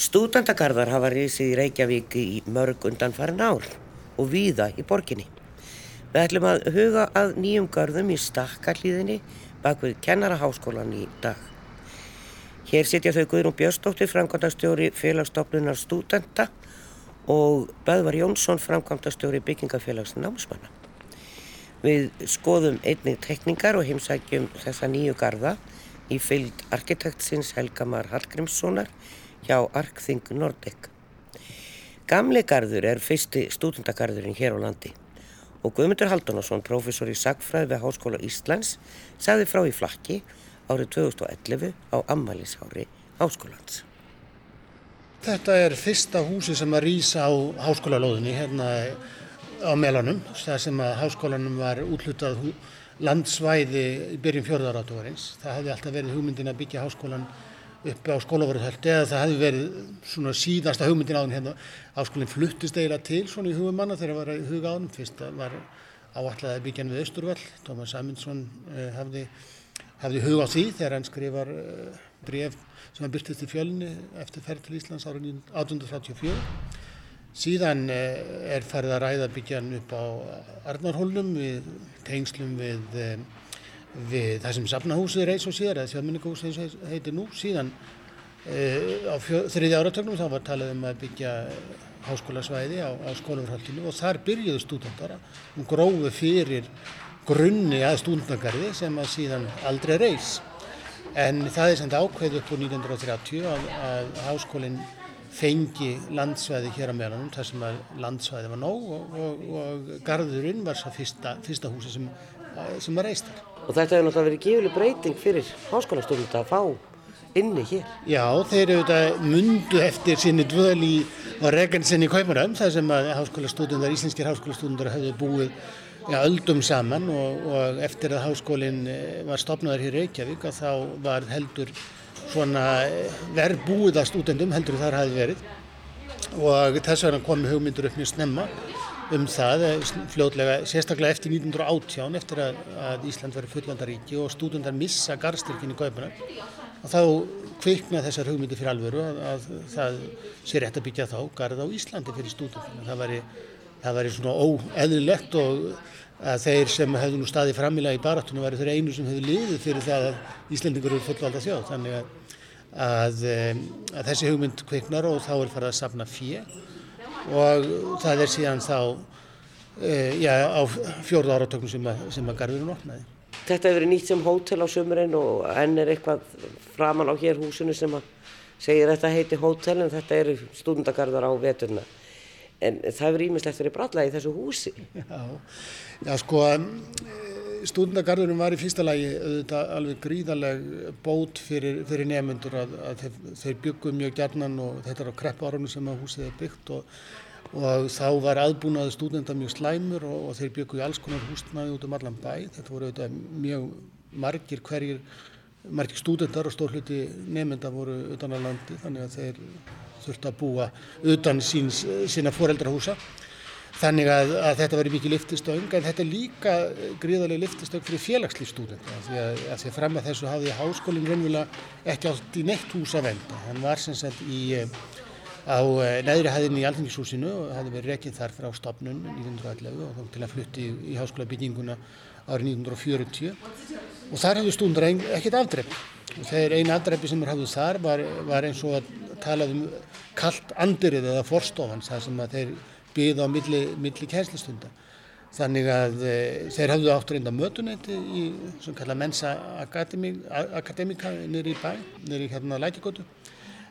Stúdandagarðar hafa risið í Reykjavík í mörg undan farin ár og víða í borginni. Við ætlum að huga að nýjum garðum í stakkarlíðinni bak við kennaraháskólan í dag. Hér sitja þau Guðrún Björnsdóttir, framkvæmdastjóri félagsstofnunar stúdenta og Böðvar Jónsson, framkvæmdastjóri byggingafélags námsmanna. Við skoðum einnig tekningar og heimsækjum þessa nýju garða í fylg arkitektsins Helgamar Hallgrímssonar hjá Arkþing Nordic. Gamli garður er fyrsti stúdendagarðurinn hér á landi og Guðmundur Haldunarsson, professor í Sagfræði við Háskóla Íslands, sagði frá í flakki árið 2011 á ammaliðsári Háskólands. Þetta er fyrsta húsi sem að rýsa á háskólalóðinni hérna á Melanum, það sem að háskólanum var útlutað landsvæði í byrjun fjörðarátuvarins. Það hefði alltaf verið hugmyndin að byggja háskólan uppi á skólaverðhöldi eða það hefði verið svona síðasta hugmyndin á henni hérna. Áskólinn fluttist eiginlega til svona í hugum manna þegar það var í huga ánum. Fyrst var áallega byggjan við Östurvall. Tómas Aminsson eh, hafði, hafði hug á því þegar hann skrifar eh, bref sem hann byrtist í fjölni eftir ferð til Íslands árið 1834. Síðan eh, er farið að ræða byggjan upp á Arnarhólnum við tengslum við við það sem safnahúsið reys og síðar eða þjóðminningahúsið eins og heitir nú síðan uh, á þriðja áratögnum þá var talað um að byggja háskólasvæði á, á skólafurhaldinu og þar byrjuðu stúdendara og gróðu fyrir grunni að stúdendagarði sem að síðan aldrei reys en það er samt ákveð upp úr 1930 að, að háskólinn fengi landsvæði hér á meðanum þar sem að landsvæði var nóg og, og, og garðurinn var svo fyrsta, fyrsta húsi sem, sem var reist þar Og þetta hefur náttúrulega verið gífileg breyting fyrir háskólastofnunda að fá inni hér. Já, þeir eru þetta mundu eftir sinni dvöl í Regensen í Kauparum, þar sem að háskólastofnundar, íslenskir háskólastofnundar hafðu búið ja, öldum saman og, og eftir að háskólinn eh, var stopnaður hér í Reykjavík að þá var heldur svona eh, verð búið að stúdendum heldur þar hafi verið og þess vegna komi hugmyndur upp mjög snemma um það eh, fljóðlega, sérstaklega eftir 1918 eftir að, að Ísland verið fullandaríki og stúdundar missa garstyrkin í Gaupana og þá kvikna þessar hugmyndi fyrir alvöru að, að það sé rétt að byggja þá garð á Íslandi fyrir stúdundar það væri, það væri svona óeðlilegt og að þeir sem hefðu nú staðið framilega í barátunum væri þeir einu sem hefðu liðið fyrir það að Íslandingur eru fullvalda þjóð. Þannig að, eh, að þessi hugmynd kviknar og þá er farið að safna fjö og það er síðan þá e, já, á fjórða áratöknum sem, sem að garðurinn opnaði. Þetta hefur verið nýtt sem hótel á sömurinn og enn er eitthvað framan á hér húsinu sem að segir þetta heiti hótel en þetta eru stúndagarðar á veturna. En það hefur ímislegt verið bralla í þessu húsi. Já, já sko stúndagarðurinn var í fyrsta lagi alveg gríðaleg bót fyrir, fyrir nefnundur að, að þeir, þeir byggum mjög gjarnan og þetta er á krepp árunum sem að húsið er byggt og, og þá var aðbúnaði stúdenda mjög slæmur og, og þeir byggu í alls konar húsnaði út um allan bæ. Þetta voru auðvitað mjög margir hverjir, margir stúdendar og stór hluti nefnda voru utan á landi þannig að þeir þurfti að búa utan síns, sína foreldrahúsa. Þannig að, að þetta verið mikið liftistöng en þetta er líka gríðarlega liftistöng fyrir félagslífstúdenta því að, að því að fram að þessu hafði háskólinn raunverulega ekki átt í neitt hús að venda. Hann var sem sagt í, á eh, neðri hæðinni í Alþingishúsinu og hafði verið rekkinn þar frá stopnun 1911 og þá til að flutti í, í háskólabygginguna árið 1940 og þar hafði stúndar ekkert afdrepp. Þegar eina afdreppi sem er hafðið þar var, var eins og að talað um kallt andirið eða forstofans það sem að þeir byggð á milli, milli kænslistunda. Þannig að e, þeir hafðu átt reynda mötunætti í svona kalla mensa akademika nýri í bæ, nýri hérna lækigótu.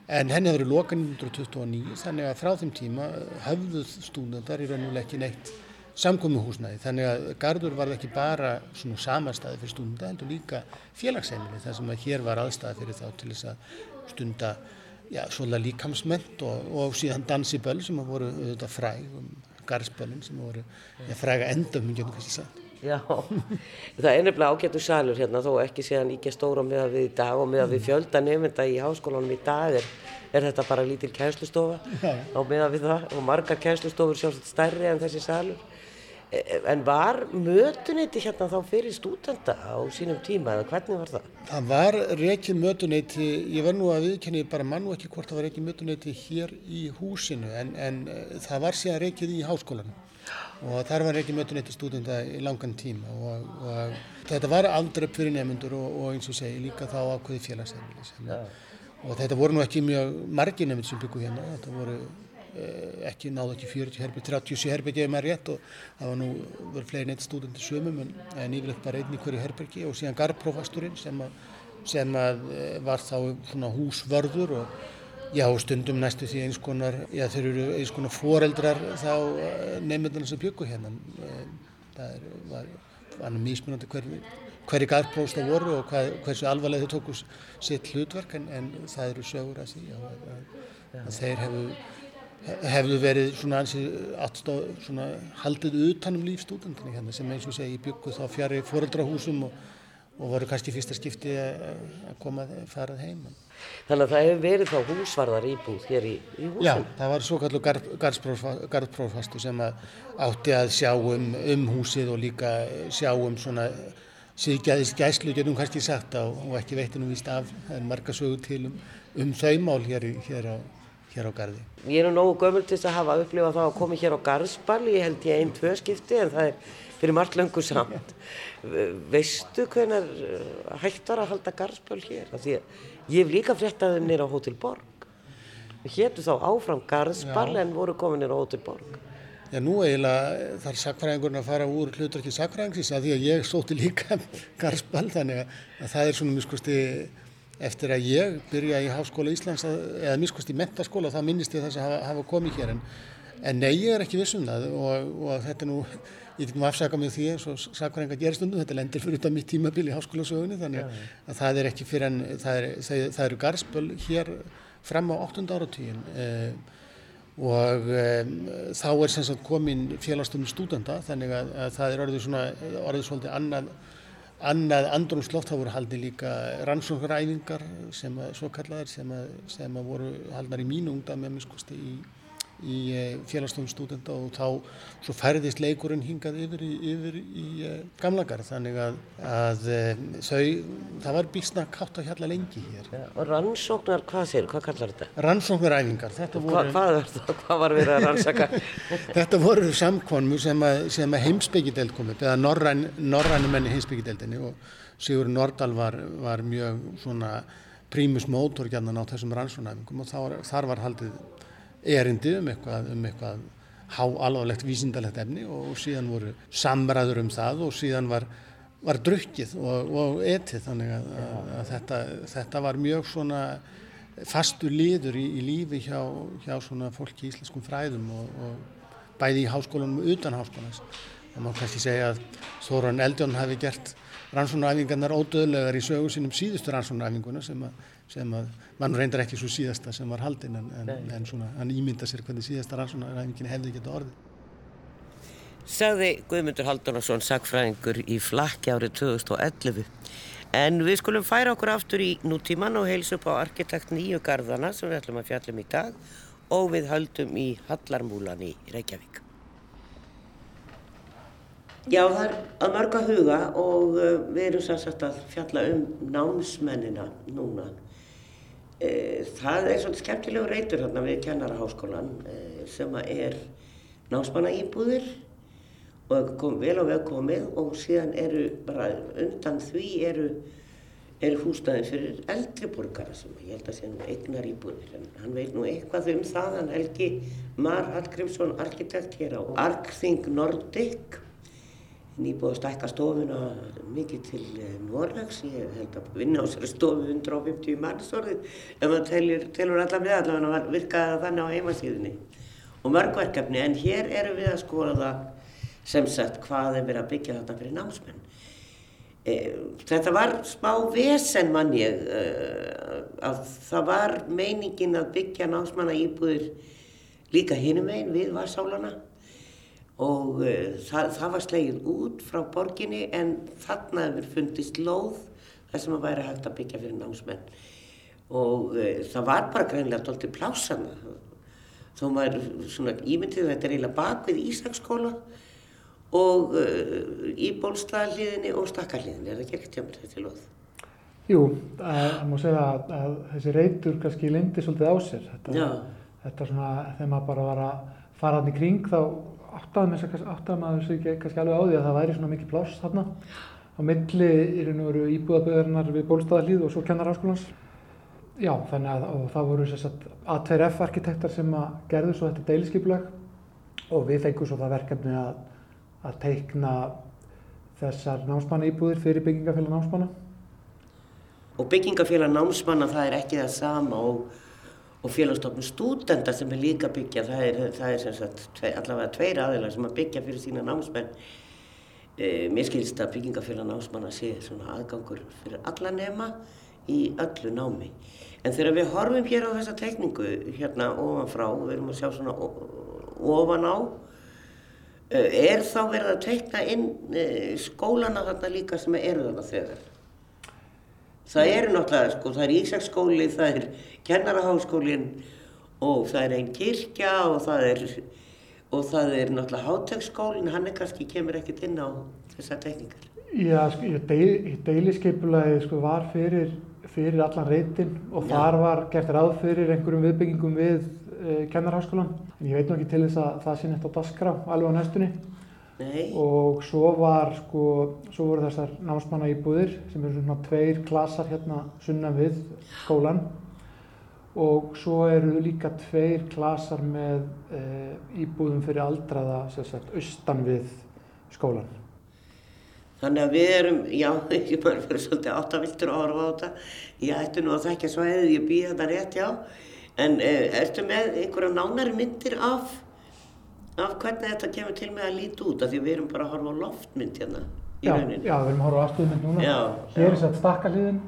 En henni verið lokan 1929 þannig að frá þeim tíma hafðu stúdendar í raun og ekki neitt samkomiðhúsnaði. Þannig að Gardur var ekki bara svona samanstæði fyrir stúdenda heldur líka félagsheimili þar sem að hér var aðstæði fyrir þá til þess að stunda já, svolítið líkamsment og, og síðan dansiböll sem voru auðvitað fræg um garðsböllin sem voru ja, fræga endum getum kannski sagt. Já, það er nefnilega ágættu salur hérna þó ekki séðan ekki stóra með að við í dag og með að við fjölda nefnda í háskólanum í dag er, er þetta bara lítil kænslustofa á með að við það og margar kænslustofur sjálfsagt stærri en þessi salur en var mötuneyti hérna þá fyrir stúdenda á sínum tíma eða hvernig var það? Það var reikið mötuneyti, ég verð nú að viðkenni bara mann og ekki hvort það var reikið mötuneyti hér í húsinu en, en eh, það var síðan reikið í háskólanum og þar var reikið mötuneyti stúdenda í langan tíma og, og þetta var aldrei fyrir nefnundur og, og eins og segi líka þá ákveði félagsefni og þetta voru nú ekki mjög margi nefndur sem byggu hérna, þetta voru ekki náðu ekki 40 herbygg, 37 herbyggi ef maður rétt og það var nú verið fleiri neitt stúdenti sömum en, en yfirleitt bara einn í hverju herbyggi og síðan garðprófasturinn sem, sem að eh, var þá svona húsvörður og já stundum næstu því eins konar, já þeir eru eins konar foreldrar þá eh, nefndurna sem byggu hérna. Það er, var, var mísmunandi hverju hverju garðprófs það voru og hvað, hversu alvarlega þau tóku sitt hlutverk en, en það eru sögur að því að, að, að þeir hefðu hefðu verið svona, aðstof, svona haldið utanum lífstúdendinni hérna sem eins og segi byggu þá fjari foreldrahúsum og, og voru kannski fyrsta skipti að koma farað heim. Þannig að það hefur verið þá húsvarðar íbúð hér í, í húsum? Já, það var svo kallu garðprófastu sem að átti að sjá um, um húsið og líka sjá um svona síðgæðist gæslu, getum kannski sagt á, og ekki veitinu víst af, það er marga sögur til um, um þau mál hér, hér á hér á gardi. Ég er nú nógu gömul til að hafa upplifað þá að komi hér á garðsball, ég held ég einn tvö skipti en það er fyrir margt löngu samt. Veistu hvernig eh, hægt var að halda garðsball hér? Því að ég hef líka fréttaðið um nýra á Hotel Borg. Við héttum þá áfram garðsball Já. en voru komið nýra á Hotel Borg. Já, nú eiginlega þarf sakfræðingurinn að fara úr hlutarki sakfræðingsins að því að ég sóti líka garðsball þannig að það er svona mjög skoðst eftir að ég byrja í Háskóla Íslands eða miskust í mentaskóla þá minnist ég þess að hafa, hafa komið hér en, en nei ég er ekki vissum það og, og þetta nú, ég get nú afsaka mig því eins og sakvarenga gerstundum, þetta lendir fyrir þetta mitt tímabil í Háskólasögunni þannig að, að það er ekki fyrir en það, er, það, það eru garspöl hér fram á 8. áratíðin eh, og eh, þá er sem sagt komin félagstöfnum stúdenda þannig að, að það er orðið svona, orðið svolítið annað Annað andrumsloft, það voru haldið líka rannsóknaræfingar sem að, svo kallaðar sem að, sem að voru haldnar í mínu ungdami að miskusti í, í eh, félagstofnum stúdenda og þá svo færðist leikurinn hingað yfir í, yfir í uh, gamlagar þannig að, að uh, þau, það var bísna kátt að hjalla lengi hér. Ja, og rannsóknar, hvað sér, hvað kallar þetta? Rannsóknaræfingar. Voru, Hva, hvað, það, hvað var verið að rannsaka? þetta voru samkvonmu sem að, að heimsbyggideld komið, eða norrænum enni heimsbyggideldinni og Sigur Nordal var, var mjög svona prímus mótor gæðan á þessum rannsóknaræfingum og þar, þar var haldið erindi um eitthvað, um eitthvað há alvarlegt vísindalegt efni og síðan voru samræður um það og síðan var, var drukkið og, og etið þannig að, að, þetta, þetta var mjög svona fastur liður í, í lífi hjá, hjá svona fólki í íslenskum fræðum og, og bæði í háskólanum og utan háskólans. Það má kannski segja að Þóran Eldjón hafi gert rannsónaræfingarnar ódöðlegar í sögu sínum síðustu rannsónaræfinguna sem að sem að mann reyndar ekki svo síðasta sem var haldinn en, en, en svona hann ímynda sér hvernig síðasta rannsónaræfingin hefði geta orðið. Sagði Guðmundur Haldunarsson sagfræðingur í flakki árið 2011 en við skulum færa okkur aftur í nútíman og heilsa upp á arkitekt nýju garðana sem við ætlum að fjallum í dag og við höldum í Hallarmúlan í Reykjavík. Já, það er að marga huga og uh, við erum sannsagt að fjalla um námsmennina núna það er svona skemmtilegu reytur hérna við kennaraháskólan e, sem er námsmanna íbúðir og kom vel á veg komið og síðan eru bara undan því eru, eru húsnæðin fyrir eldri borgara sem ég held að sé nú eignar íbúðir. En hann veit nú eitthvað um það hann Helgi Mar Hallgrímsson arkitekt hér á Arkþing Nordic nýbúið að stækka stofuna mikið til eh, Norrlags, ég held að vinna á sér stofu 150 mannstorðin ef maður telur, telur alla með allavega að virka þannig á heimasíðinni og mörgverkefni en hér eru við að skoða sem sagt hvað er verið að byggja þetta fyrir námsmenn. E, þetta var smá vesen mann ég e, að það var meiningin að byggja námsmanna íbúðir líka hinum einn við varsálana og uh, það, það var slegið út frá borginni en þarna hefur fundist lóð þar sem að væri hægt að byggja fyrir námsmenn og uh, það var bara greinlega doldið plásana þó maður svona ímyndið þetta er eiginlega bak við Ísaksskóla og uh, í bólstaðliðinni og stakkarliðinni, er það ekki ekki tjámið þetta lóð? Jú, það má segja að, að þessi reytur kannski lindi svolítið á sér. Þetta, þetta svona, þegar maður bara var að fara hann í kring þá áttaði maður sig- áttaði maður sig kannski alveg á því að það væri svona mikið pláss þarna á milli í raun og veru íbúðaböðurnar við Bólstaðarlíð og svo kennarháskólans. Já, þannig að og það voru þess að A2F arkitektar sem að gerðu svo þetta deiliskypulag og við fengum svo það verkefni að, að teikna þessar námsmanna íbúðir fyrir byggingafélag námsmanna. Og byggingafélag námsmanna það er ekki það sama og, og félagstofnum stúdenda sem er líka byggja, það er, það er sagt tve, allavega tveir aðeinar sem að byggja fyrir sína námsmenn. E, mér skilst að byggingafélag námsmanna sé svona aðgangur fyrir alla nema í öllu námi. En þegar við horfum hér á þessa tekningu, hérna ofan frá, við erum að sjá svona ofan á, e, er þá verið að teikna inn e, skólana þarna líka sem eru þarna þegar? Það eru náttúrulega, sko, það er Ísaksskóli, það er kennaraháskólinn og það er einn kirkja og það er, og það er náttúrulega hátekskólinn, hann er kannski, kemur ekkert inn á þessar tekníkar. Já, sko, ég deil, ég deiliskeipulagi sko, var fyrir, fyrir allan reytin og Já. þar var gert ráð fyrir einhverjum viðbyggingum við uh, kennarháskólan. En ég veit nú ekki til þess að það sé neitt á dasgrá alveg á næstunni. Nei, Og svo var, sko, svo voru þessar námsmanna íbúðir sem eru svona tveir klasar hérna sunnan við skólan. Og svo eru líka tveir klasar með uh, íbúðum fyrir aldraða, sagt, austan við skólan. þannig að við erum, já, ég bara fyrir svolítið áttaviltur að horfa á þetta. Ég ætti nú að þekkja svæðið, ég býð þetta rétt, já. En e, ertu með einhverja nánari myndir af, af hvernig þetta kemur til með að líti út? Af því við erum bara að horfa á loftmynd hérna í Já, rauninni. já, við erum að horfa á afstöðumynd núna. Já, Hér er já. sett stakkarliðin,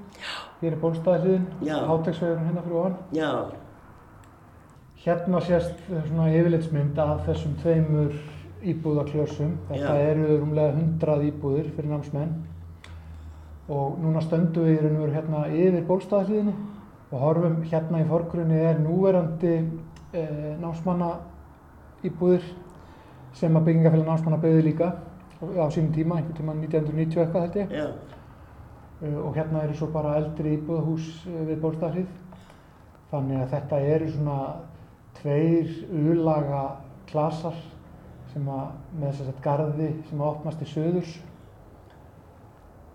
hér er bólstaðarliðin, hátegsvegurinn hérna fyrir ofan. Já, Hérna sést svona yfirlitsmynd af þessum tveimur íbúðaklössum. Þetta eru rúmlega 100 íbúðir fyrir námsmenn. Og núna stöndum við í raun og veru hérna yfir bólstaðarliðinni og horfum hérna í forgrunni er núverandi eh, námsmanna íbúðir sem að byggingafélag námsmanna byggði líka á sínum tíma, einhvern tíma 1990 eitthvað held ég. Uh, og hérna eru svo bara eldri íbúðahús uh, við Bólstaðhlið. Þannig að þetta eru svona tveir ulaga klasar sem að, með þess að garði sem að opnast til söðurs.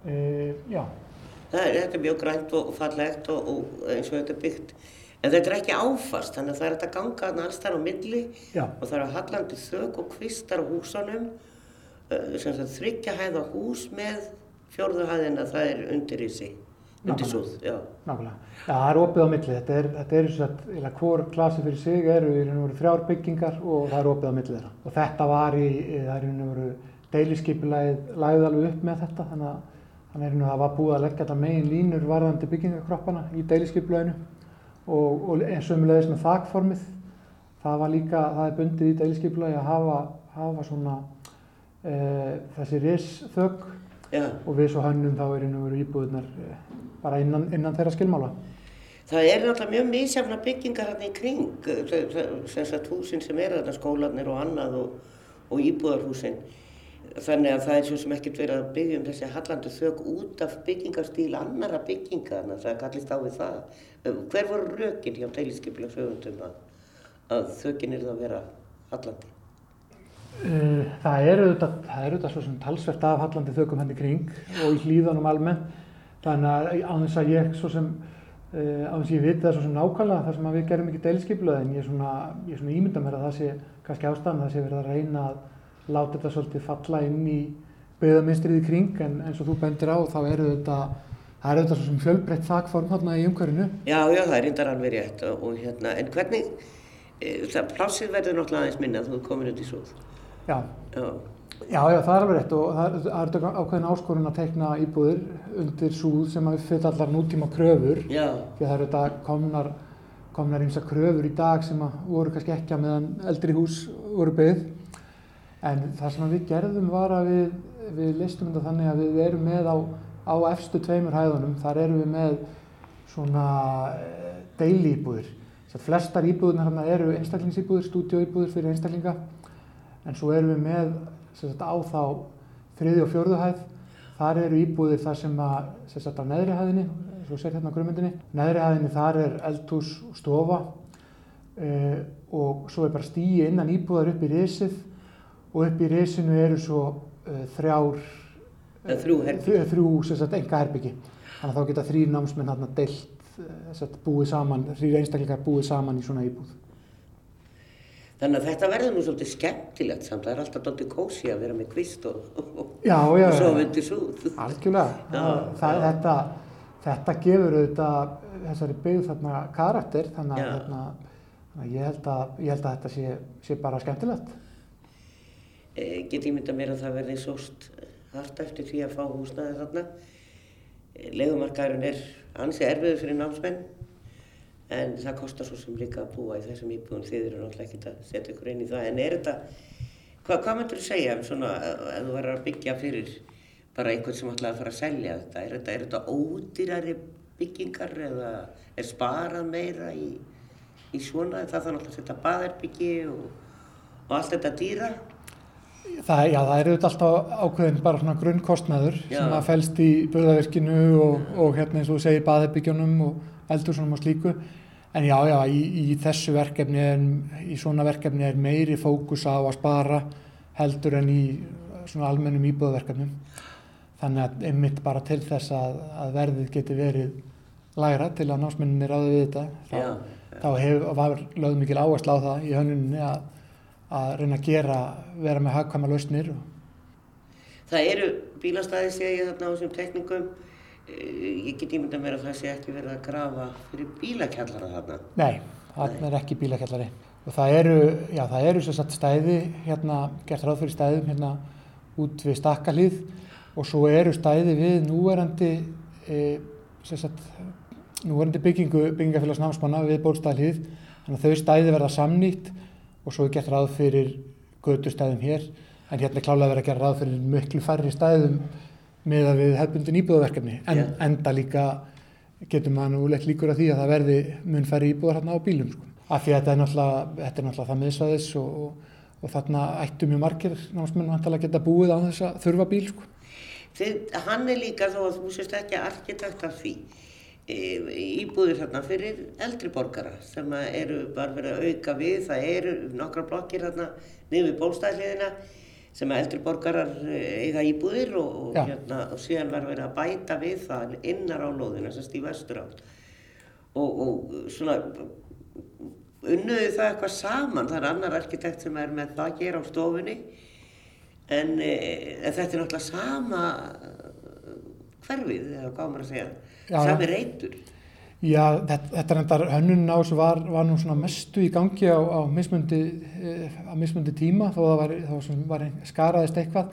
Uh, já, það er, þetta er mjög grænt og fallegt og, og eins og þetta er byggt. En þetta er ekki áfast, þannig að það er hægt að ganga þarna alls þar á milli já, og það eru hallandi þök og kvistar á húsunum, þryggja hæða hús með fjórðu hæðina, það er undir í sig, undir súð, nákvæmlega. Já, það er opið á milli. Þetta er, þetta að eða hvor klasi fyrir sig eru í raun og veru þrjár byggingar og það er opið á milli þeirra. Og þetta var í, það er í raun og veru deiliskypulæðið lagði alveg upp með þetta þannig að þannig að það var búið að leggja þetta megin línur varðandi byggingakroppana í deiliskypulæðinu og, og eins og umleðis með þakformið það var líka, það er bundið í deiliskypulæði að hafa, hafa svona þessi risþögg já. og við svo hönnum þá er einu veru íbúðunar eh, bara innan, innan þeirra skilmála. Það er náttúrulega mjög mísjafna byggingar hérna í kring, eh, sagt húsin sem eru þarna, skólanir og annað og, og íbúðarhúsin. Þannig að það er svo sem ekkert verið að byggja um þessi hallandi þök út af byggingarstíl annara bygginga, þannig að það kallist á við það. Eh, Hver voru rökin hjá deiliskypilega sögundum að, að þökin eru það að vera hallandi? Eh, Það eru auðvitað, svo sem talsvert af hallandi þökum henni kring og í hlýðanum almennt. Þannig að á þess að ég svo sem, uh, á þess að ég viti það svo sem nákvæmlega þar sem að við gerum ekki deiliskypulega en ég er svona, svona ímynda mér að það sé kannski ástæðan það sé verið að reyna að láta þetta svolítið falla inn í byggðaminstrið í kring en eins og þú bendir á þá eru þetta, það eru þetta svo sem fjölbreytt þakform þarna í umhverfinu. Já, já, það er reyndar alveg rétt og, hérna, en hvernig, það plássið verður náttúrulega aðeins minna þú er komin út í súð. Já, Já, Já, já, það er alveg rétt og það er- ákveðin áskorun að teikna íbúðir undir súð sem að uppfylla allar nútíma kröfur. Já, því að það eru þetta komnar, komnar ímsa kröfur í dag sem að voru kannski ekki að meðan eldri hús voru byggð. En það sem að við gerðum var að við, við listum þetta þannig að við erum með á, á efstu tveimur hæðunum. Þar erum við með svona eh, deili íbúðir Þess að flestar íbúðunar eru einstaklingsíbúðir, stúdíóíbúðir fyrir einstaklinga en svo erum við með sagt, á þá þriði og fjörðu hæð. Þar eru íbúðir þar sem að, sagt á neðri hæðinni, svo sér hérna á grunnmyndinni. Neðri hæðinni þar er eldhús og stofa uh, og svo er bara stíi innan íbúðar upp í risið og upp í risinu eru svo uh, þrjár, Eða þrjú þrjú, sagt enga herbyggi. Þannig að þá geta þrýr námsmenn hérna deilt, sagt búið saman, þrýr einstaklingar búið saman í svona íbúð. Þannig að þetta verður nú svolítið skemmtilegt samt. Það er alltaf doldið kósi að vera með kvist og, og, og vindur súð. Algjörlega. Það. Þetta, þetta gefur auðvitað þessari byggð þarna karakter þannig að, hérna, þannig að ég, held að ég held að þetta sé, sé bara skemmtilegt. E, get ég mynda mér að það verði sóst hart eftir því að fá húsnaði þarna. E, Legumarkaðurinn er ansi erfiður fyrir námsmenn en það kostar svo sem líka að búa í þessum íbúðum þið eru náttúrulega ekki að setja ykkur inn í það. En er þetta, hvað, hvað myndur þú segja um svona ef þú verður að byggja fyrir bara einhvern sem ætlaði að fara að selja þetta? Er þetta, er þetta ódýrari byggingar eða er sparað meira í, í svona? Það þannig að setja baðherbyggi og, og allt þetta dýra. Það, já, það er auðvitað alltaf ákveðin bara svona grunnkostnaður Já. sem að felst í burðavirkinu og, og hérna eins og segir baðherbyggjunum og eldursunum og slíku. En já, já, í, í þessu verkefni, er, í svona verkefni er meiri fókus á að spara heldur en í svona almennum íbúðverkefnum. Þannig að einmitt bara til þess að, að verðið geti verið lægra til að námsmenninni ráði við þetta. Þá, Já, þá hef, var lögð mikil áherslu á það í hönnuninni að, að reyna að gera, vera með hagkvæma lausnir. Það eru bílastæði ég þarna á þessum tekningum. Eh, Ég get ímynda mér að það sé ekki verið að grafa fyrir bílakjallara þarna. Nei, það er ekki bílakjallari. Og það eru, já, það eru sem sagt stæði, hérna, gert ráð fyrir stæðum hérna út við stakkalíð og svo eru stæði við núverandi, e, sem sagt, núverandi byggingu, byggingafélags námsmanna við bólstæðalíð. Þannig að þau stæði verða samnýtt og svo er gert ráð fyrir gödustæðum hér. En hérna er klálega verið að gera ráð fyrir miklu færri stæðum með að við hefbundin íbúðaverkefni. En Já. enda líka getur maður nú leitt líkur að því að það verði mun færri íbúðar hérna á bílum sko. af því að þetta er náttúrulega, þetta er náttúrulega það miðsvæðis og, og, og þarna ættu mjög margir námsmenn vantilega geta búið á þess að þurfa bíl sko. Þið, hann er líka þó að þú sést ekki arkitekt af því. E, íbúðir þarna fyrir eldri borgara sem eru bara verið að auka við. Það eru nokkra blokkir þarna niður bólstæðliðina sem að eldri borgarar eh, eiga íbúðir og, og, hérna, og síðan var verið að bæta við það innar á lóðina, sem stíf vestur átt. Og, og svona unnuðu það eitthvað saman, það er annar arkitekt sem er með það hér á stofunni. En, e, þetta er náttúrulega sama eh, hverfið, eða hvað maður að segja, Já, sami reytur. Já, þetta, þetta endar hönnun á þessu var, var nú svona mestu í gangi á, á mismundi, eh, á mismundi tíma þó það var, var skaraðist eitthvað.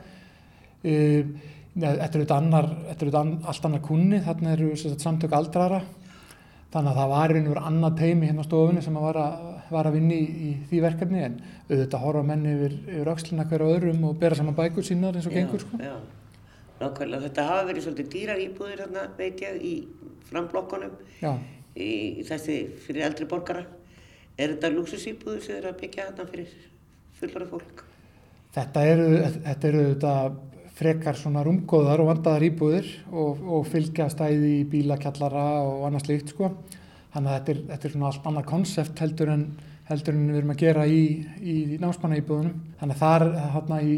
Neð, Þetta er auðvitað annar, allt annar kunni, þarna eru samtök aldrara. Þannig að það var einhver annað teimi hérna á stofunni sem að var að, var að vinna í, í því verkefni en auðvitað horfa menn yfir, yfir öxlina hver á öðrum og bera saman bækur sínar eins og gengur sko. Já, nákvæmlega. Þetta hafa verið svolítið dýrar íbúðir þarna, veit ég, í framblokkunum, í, í þessi fyrir eldri borgara. Er þetta luxusíbúður sem eru að byggja þarna fyrir fullara fólk? Þetta eru, þetta eru þetta frekar svona rúmgóðar og vandaðar íbúðir og, og fylgja stæði í bílakjallara og annað slíkt sko. Þannig að þetta er, þetta er svona allt annað konsept heldur en, heldur en við erum að gera í, í námsmanna íbúðunum. Þannig að þar hérna í,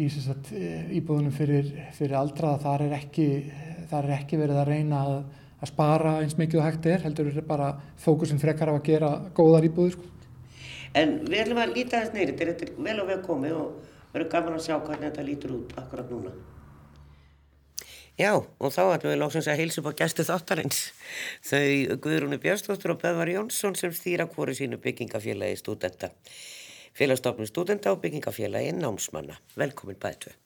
í sagt, íbúðunum fyrir, fyrir aldraða þar er, ekki, þar er ekki verið að reyna að, að spara eins mikið og hægt er, heldur er bara fókusin frekar á að gera góðar íbúðir sko. En við ætlum að líta þess neyri, þetta er vel og vel komið og verður gaman að sjá hvernig þetta lítur út akkurat núna. Já, og þá ætlum við lóksins að heilsa upp á gæstu þáttarins. Þau Guðrúni Björnsdóttur og Böðvar Jónsson sem stýra hvori sínu byggingafélagi stúdenta. Félagstofnum stúdenta og byggingafélagi námsmanna. Velkomin bætu.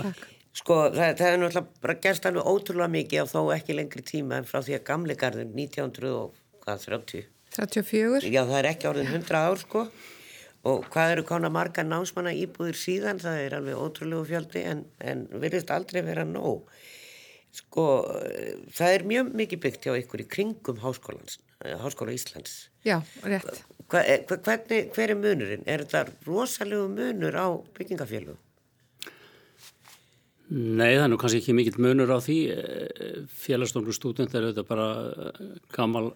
Takk. Sko, það, það er náttúrulega bara gerst alveg ótrúlega mikið á þó ekki lengri tíma en frá því að gamli garðin 1930. 34. Já, það er ekki orðin 100 ár sko og hvað eru konar marga námsmanna íbúðir síðan, það er alveg ótrúlegu fjöldi en, en virðist aldrei vera nóg. Sko, það er mjög mikið byggt hjá ykkur í kringum háskólans, eh, háskóla Íslands. Já, rétt. Hva, eh, hva, hvernig, hver er munurinn? Er þetta rosalegu munur á byggingafélög? Nei, það er nú kannski ekki mikill munur á því. Félagsdónur stúdent er auðvitað bara gammal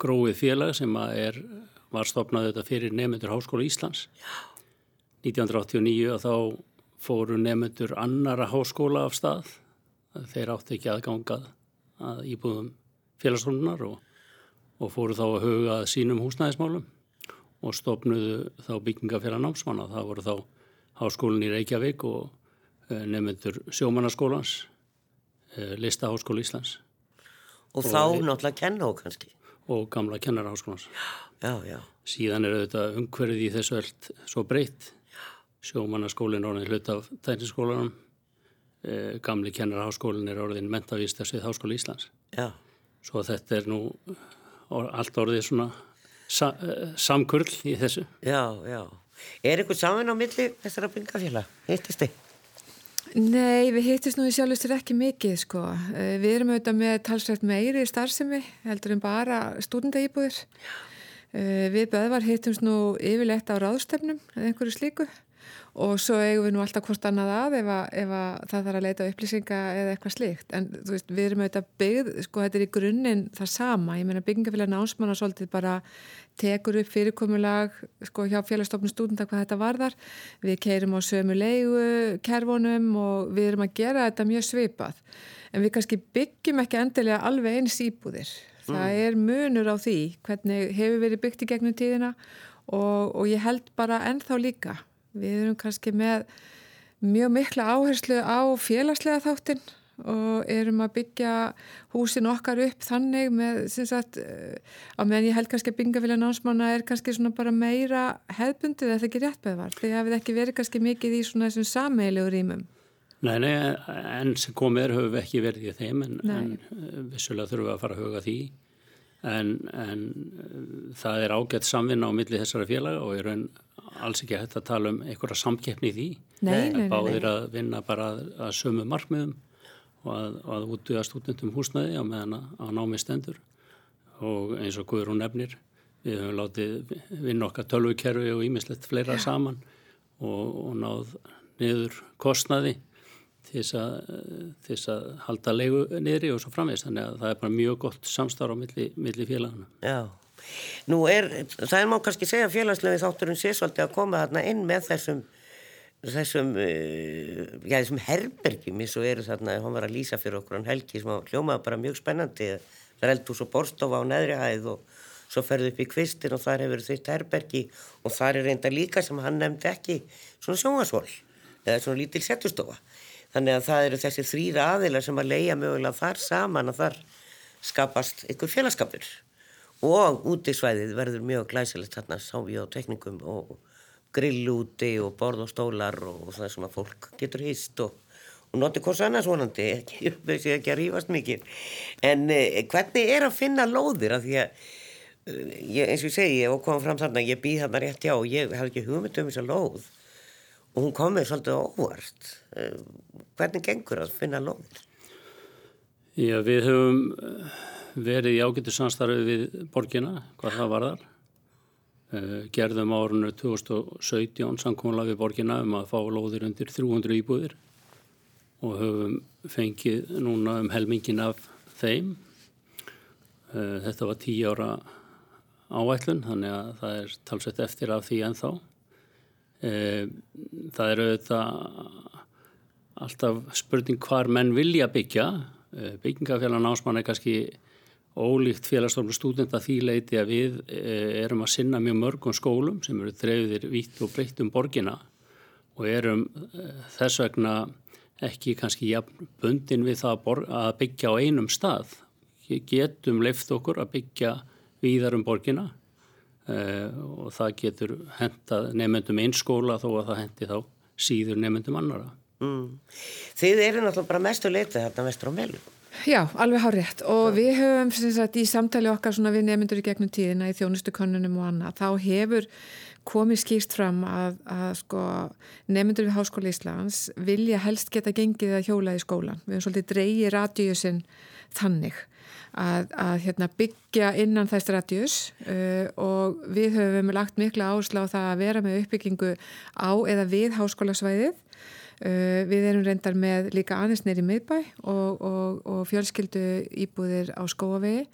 gróið félag sem er, var stopnað auðvitað fyrir nefnendur Háskóla Íslands. Já. 1989 og þá fóru nefnendur annara háskóla af stað. Þeir átti ekki aðgangað að íbúðum félagsdónunar og, og fóru þá að huga sínum húsnæðismálum og stopnuðu þá byggingafélag námsmanna. Það voru þá háskólinn í Reykjavík og eh, nefnendur sjómannaskólans, eh, listaháskóla Íslands. Og, og þá náttúrulega kenna og kannski? Og gamla kennarháskólans. Já, já. Síðan er auðvitað umhverfið í þessu öll svo breytt. Sjómannaskólinn er orðin hlut af tækniskólanum, eh, gamli kennarháskólinn er orðin mentavístasvið Háskóla Íslands. Já. Svo þetta er nú allt orðið svona sa, samkurl í þessu. Já, já. Er eitthvað saman á milli þessara byggingafélag? Hittist þið? Nei, við hittist nú í sjálfstur ekki mikið sko. Við erum auðvitað með talsvægt meiri starfsemi heldur en bara stúdendaýbúðir. Við beðvar hittumst nú yfirleitt á ráðstefnum eða einhverju slíku og svo eigum við nú alltaf hvort annað að ef, að, ef að það þarf að leita upplýsinga eða eitthvað slíkt en þú veist, við erum auðvitað byggð, sko þetta er í grunninn það sama, ég meina byggingafélag námsmann og svolítið bara tekur upp fyrirkomulag sko hjá félagstofnum stúdenda hvað þetta varðar, við keirum á sömu leigu, kervonum og við erum að gera þetta mjög svipað. En við kannski byggjum ekki endilega alveg eins íbúðir, mm. það er munur á því hvernig hefur verið byggt í gegnum tíðina og, og ég held bara ennþá líka. Við erum kannski með mjög mikla áherslu á félagslega þáttinn og erum að byggja húsin okkar upp þannig með, sagt, á meðan ég held kannski að byggingafélag námsmanna er kannski svona bara meira hefbundið eða ekki rétt beðvar því að við ekki verið kannski mikið í svona þessum sameilegu rýmum. Nei, nei, enn sem komið er höfum við ekki verið í þeim en, en vissulega þurfum við að fara að huga því. En, en það er ágætt samvinna á milli þessara félaga og í raun alls ekki hægt að tala um einhverja samkeppni í því. Nei, nei, nei, báðir að vinna bara að, að sömu markmiðum og að, að útduða stúdendum húsnaði á meðan að námi stendur. Og eins og Guðrún nefnir við höfum látið vinna okkar tölvukerfi og ímislegt fleira Já. saman og, og náð niður kostnaði til þess að halda leigu niðri og svo framvegst þannig að það er bara mjög gott samstarf á milli, milli félagana Já. Nú er, það er má kannski segja félagslegu þátturinn sésvaldi að koma þarna inn með þessum þessum, uh, já þessum herbergjum eins og eru þarna, hann var að lýsa fyrir okkur hann Helgi sem hljómaði bara mjög spennandi það er eldús og borstofa á neðri hæð og svo ferðu upp í kvistin og þar hefur þitt herbergi og þar er reynda líka sem hann nefndi ekki svona sjóngasvól eða svona lítil settustofa. Þannig að það eru þessi þrýra aðila sem að leia mögulega þar saman að þar skapast ykkur félagskapur. Og útisvæðið verður mjög glæsilegt þarna sá við á tekningum og grill úti og borð og stólar og það er svona fólk getur hýst og, og noti hvors annars vonandi ekki, ekki að rýfast mikið en eh, hvernig er að finna lóðir af því að eh, ég, eins og ég segi og kom fram þarna ég býð þarna rétt já og ég hef ekki hugmynd um þessa lóð og hún kom mér svolítið óvart eh, hvernig gengur að finna lóðir? Já við höfum verið í ágættu samstarfi við borgina, hvað það varðar. Uh, gerðum árunnu 2017 samkónulega við borgina um að fá lóðir undir 300 íbúðir og höfum fengið núna um helmingin af þeim. Uh, þetta var 10 ára áætlun, þannig að það er talsett eftir af því ennþá. Uh, það eru auðvitað alltaf spurning hvar menn vilja byggja. Byggingafélag námsmann er kannski ólíkt félagsstofnum stúdenta því leiti að við eh, erum að sinna mjög mörgum skólum sem eru dreifðir vitt og breytt um borgina og erum eh, þess vegna ekki kannski bundin við það að byggja á einum stað. Getum leift okkur að byggja víðar um borgina uh, og það getur henda nefnendum einn skóla þó að það hendi þá síður nefnendum annara. Mm. Þið eru náttúrulega bara mestu leitið þarna vestur á meilum. Já, alveg hárið og við höfum sagt, í samtali okkar við nefndur í gegnum tíðina í þjónustu konunum og annað, þá hefur komið skýrst fram að, að sko, nefndur við Háskóla Íslands vilja helst geta gengið að hjóla í skólan. Við höfum svolítið dreyið radíusin þannig að, að hérna, byggja innan þess radíus uh, og við höfum lagt mikla áherslu á það að vera með uppbyggingu á eða við háskólasvæðið Uh, við erum reyndar með líka aðeins neyri miðbæ og, og, og fjölskyldu íbúðir á skóavegi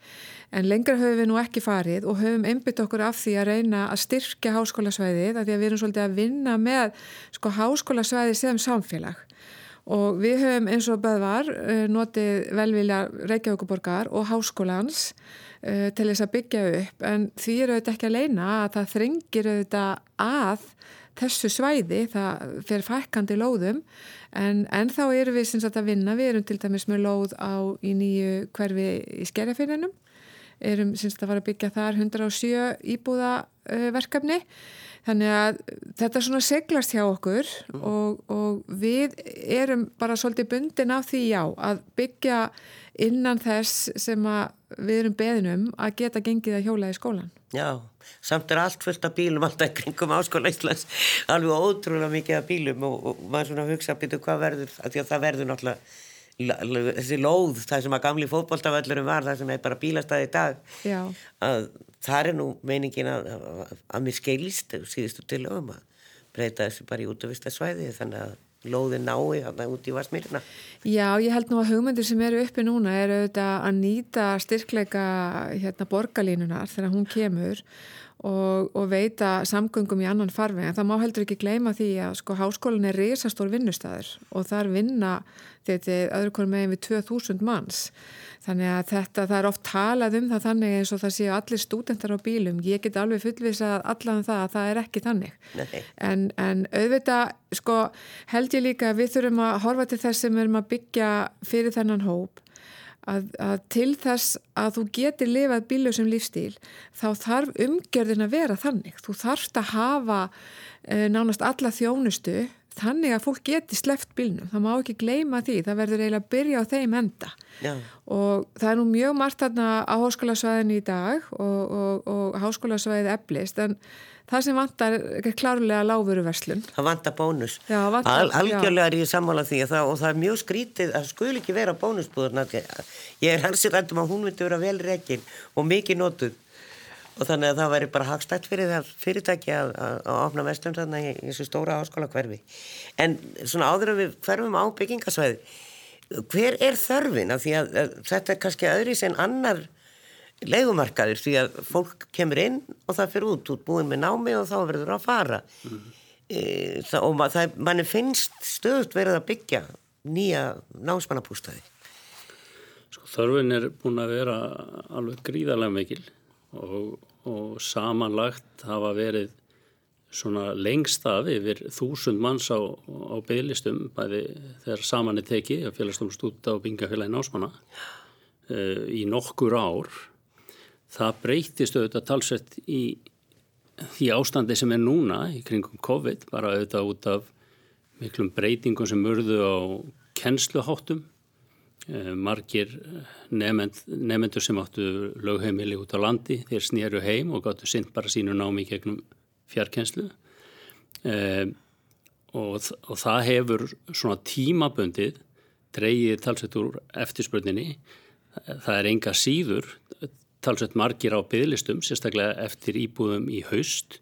en lengra höfum við nú ekki farið og höfum einbytt okkur af því að reyna að styrkja háskólasvæðið að því að við erum svolítið að vinna með sko háskólasvæðið sem samfélag. Og við höfum eins og beðvar uh, notið velvilja Reykjavíkuborgar og háskólans uh, til þess að byggja upp. En því eru auðvitað ekki að leina að það þrengir auðvitað að þessu svæði, það fer fækkandi lóðum en, en þá erum við sagt, að vinna, við erum til dæmis með lóð á í nýju hverfi í skerjafinninum, erum sagt, að fara að byggja þar 107 íbúðaverkefni þannig að þetta svona seglast hjá okkur mm. og, og við erum bara svolítið bundin af því já að byggja innan þess sem við erum beðinum að geta gengið að hjóla í skólan. Já samt er allt fullt af bílum alltaf kringum áskóla Íslands alveg ótrúlega mikið af bílum og, og maður svona hugsa að byrja hvað verður því að það verður náttúrulega þessi lóð, það sem að gamli fótbóltaföllurum var, það sem er bara bílastæði í dag Já. að það er nú meiningin að, að mér skeilist síðustu til um að breyta þessu bara í útvistasvæði þannig að lóði nái þarna út í Vasmírna Já, ég held nú að hugmyndir sem eru uppi núna er auðvitað að nýta styrkleika hérna borgarlínunar þegar hún kemur og, og veita samgöngum í annan farveg en það má heldur ekki gleyma því að sko háskólinn er risastór vinnustæður og þar vinna þetta öðru konum megin við 2000 manns. Þannig að þetta, það er oft talað um það þannig eins og það séu allir stúdentar á bílum. Ég get alveg fullvisað allan það að það er ekki þannig. En, en auðvitað sko held ég líka að við þurfum að horfa til þess sem við erum að byggja fyrir þennan hóp að, að til þess að þú getur lifað bíljósum lífstíl þá þarf umgjörðin að vera þannig. Þú þarfst að hafa e, nánast alla þjónustu þannig að fólk geti sleft bílnum. Það má ekki gleima því, það verður eiginlega að byrja á þeim enda. Já. og það er nú mjög margt þarna á háskólasvæðinu í dag og, og, og háskólasvæðið eflist en það sem vantar klárlega lágveruverslun. Það vantar bónus. Já, vantar, Al, algjörlega er ég sammála því það, og það er mjög skrítið, það skul ekki vera bónusbúðurna. Ég er hansi rættum að hún myndi vera vel reygin og mikið nótuð og þannig að það væri bara hagstætt fyrir það fyrirtæki að, að, að opna vestlum þarna í, þessu stóra áskóla hverfi. En svona áður að við hverfum á byggingasvæði, hver er þörfin af því að, að þetta er kannski öðris en annar legumarkaður því að fólk kemur inn og það fyrir út, út búin með námi og þá verður það að fara. Mm. e, það, og það, manni finnst stöðut verið að byggja nýja námsmannapústaði sko, Þörfin er búin að vera alveg gríðarlega mikil og, og samanlagt hafa verið svona lengst af yfir þúsund manns á, á bygglistum bæði þegar saman er tekið að félagstum stúta og bingafélagi námsmanna e, í nokkur ár það breytist auðvitað talsett í því ástandi sem er núna í kringum COVID, bara auðvitað út af miklum breytingum sem urðu á kennsluháttum. Eh, margir nefend, nefendur sem áttu lögheimili út á landi, þeir snýru heim og gáttu sinn bara sínu námi gegnum fjarkenslu eh, og, og það hefur svona tímaböndið dreyið talsett úr eftirspurninni. Það er enga síður talsveit margir á bygglistum, sérstaklega eftir íbúðum í haust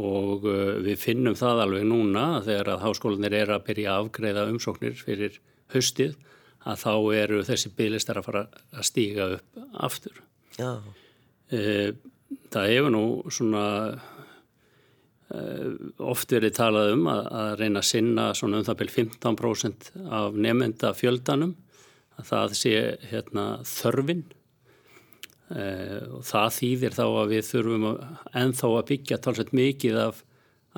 og uh, við finnum það alveg núna þegar að háskólanir er að byrja að afgreða umsóknir fyrir haustið að þá eru þessi bygglistar að fara að stíga upp aftur. Já. Uh, það hefur nú svona uh, oft verið talað um að, að reyna að sinna svona um það byrj 15% af nefnda fjöldanum að það sé hérna, þörfinn það þýðir þá að við þurfum að, ennþá að byggja talsveit mikið af,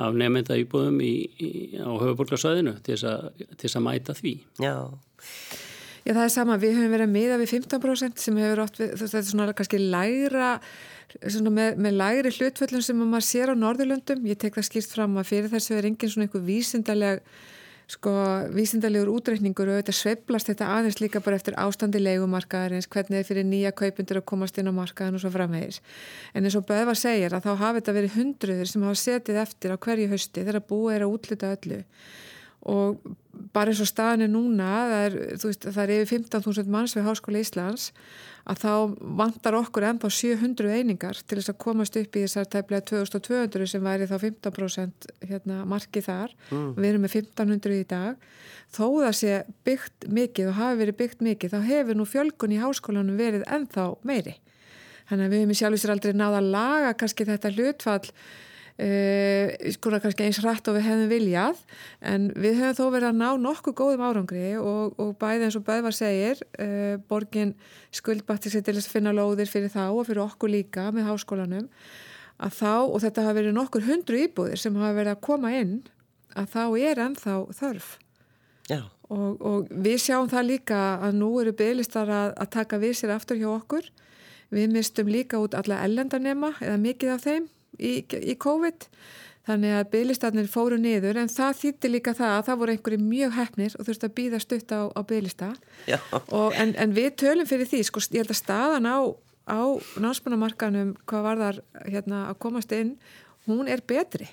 af nefnda íbúðum í, í, á höfuborgarsvæðinu til þess að mæta því. Já. Já það er sama, við höfum verið að miða við 15% sem hefur átt við, þú veist þetta er svona kannski lægra, svona með, með lægri hlutföllum sem maður sér á Norðurlöndum, ég tek það skýrt fram að fyrir þessu er engin svona einhver vísindaleg sko vísindalegur útreikningur og auðvitað sveiblast þetta aðeins líka bara eftir ástandi leikumarkaðarins, hvernig þið fyrir nýja kaupundur að komast inn á markaðan og svo framvegis. En eins og Böðvar segir að þá hafi þetta verið hundruður sem hafa setið eftir á hverju hösti þegar búið er að útluta öllu og bara eins og staðin er núna, það er, veist, það er yfir 15.000 manns við Háskóla Íslands að þá vantar okkur ennþá 700 einingar til þess að komast upp í þessar tæplega 2200 sem væri þá 15% hérna, marki þar. Mm. við erum með 1500 í dag. Þó það sé byggt mikið og hafi verið byggt mikið þá hefur nú fjölgun í háskólanum verið ennþá meiri. Þannig að við hefum sjálf sér aldrei náða að laga kannski þetta hlutfall Uh, skona kannski eins rætt og við hefðum viljað en við höfum þó verið að ná nokkuð góðum árangri og, og bæði eins og Böðvar segir uh, borgin skuldbætti sér til að finna lóðir fyrir þá og fyrir okkur líka með háskólanum að þá, og þetta hafa verið nokkur hundru íbúðir sem hafa verið að koma inn að þá er ennþá þörf. Og, og við sjáum það líka að nú eru bygglistar að, að taka við sér aftur hjá okkur. Við mistum líka út alla ellendarnema eða mikið af þeim í, í COVID. Þannig að bygglistatnir fóru niður en það þýtti líka það að það voru einhverju mjög hefnir og þurfti að býða stutt á, á bygglista en, en við tölum fyrir því sko ég held að staðan á, á námsmannamarkanum hvað var þar hérna, að komast inn hún er betri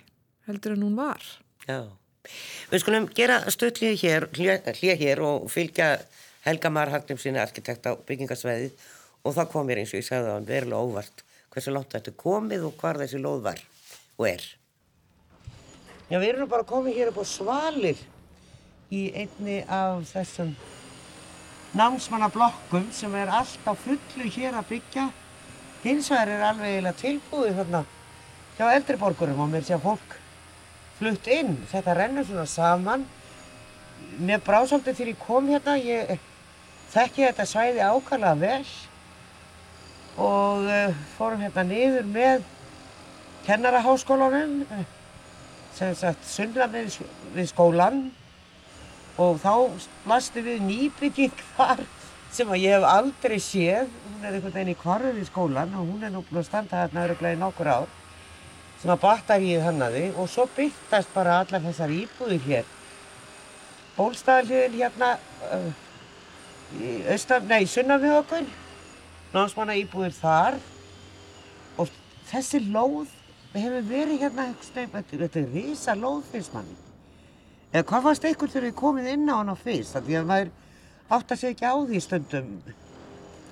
heldur en hún var. Já, við skulum gera stöðlið hér hlið hér og fylgja Helga Marhaldum sína arkitekt á byggingasveðið og það kom mér eins og ég sagði að hann verulega óvart hversu látt þetta komið og hvar þessi lóð var og er. Já, við erum bara komið hér upp á svalir í einni af þessum námsmannablokkum sem er alltaf fullu hér að byggja. Hins vegar er alveg eiginlega tilbúið þarna hjá eldriborgurum og mér sé að fólk flutt inn. Þetta rennur svona saman. Mér brásaldið þegar ég kom hérna, ég þekki þetta svæði ákvæmlega vel og uh, fórum hérna niður með kennaraháskólanum uh, sem sagt sunnan við, við skólan og þá blasti við nýbygging þar sem að ég hef aldrei séð. Hún er einhvern veginn í kvarðu við skólan og hún er nú búin að standa hérna öruglega í nokkur ár sem að battaríið hannaði. Og svo byrtast bara allar þessar íbúðir hér. Bólstæðalíðin hérna uh, í sunnan við okkur námsmanna íbúðir þar. Og þessi lóð, við hefum verið hérna þetta er risa lóð fyrst manni. Eða hvað fannst einhvern þegar við komum inn á hana fyrst? Því að maður átt að segja ekki á því stundum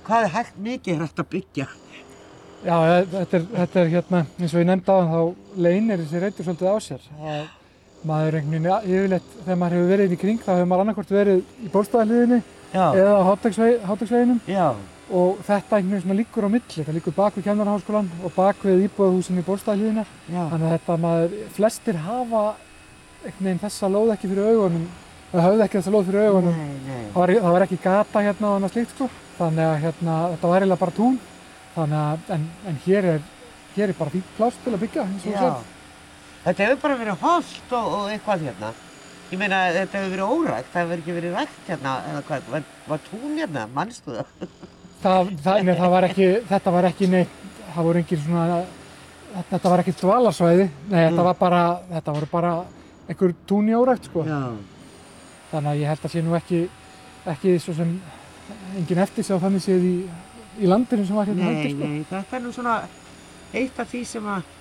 hvað er hægt mikið er hægt að byggja. Já, þetta er, þetta er hérna eins og ég nefndi á hann þá leynir þessi reytur svolítið á sér. Að maður einhvern veginn yfirleitt þegar maður hefur verið inn í kring þá hefur maður annarkort verið í bólstæðarliðinni eða á háttagsveginum og þetta einhvern veginn sem líkur á milli, þetta líkur bak við kemnarháskólan og bak við íbúðahúsin í bólstæðalíðina þannig að þetta maður, flestir hafa einhvern veginn þessa lóð ekki fyrir augunum það höfði ekki þessa lóð fyrir augunum. Nei, nei. Það, var, það var ekki gata hérna og annað slíkt sko. Þannig að hérna, þetta var eiginlega bara tún. Þannig að, en, en hér er hér er bara fínt pláss til að byggja Þetta hefur bara verið holdt og, og eitthvað hérna. Ég meina þetta hefur verið órægt, það hefur ekki verið rægt hérna, eða hvað, var, var tún hérna, mannstu það? það, það, nei, það var ekki, þetta var ekki neitt, það voru engin svona, þetta var ekki dvalarsvæði, nei mm. þetta var bara, þetta voru bara einhver tún í órækt sko. Já. Þannig að ég held að sé nú ekki, ekki svo sem engin eftir sig á þannig séð í, í landinu sem var hérna heldur sko. Nei, nei, þetta er nú svona eitt af því sem að,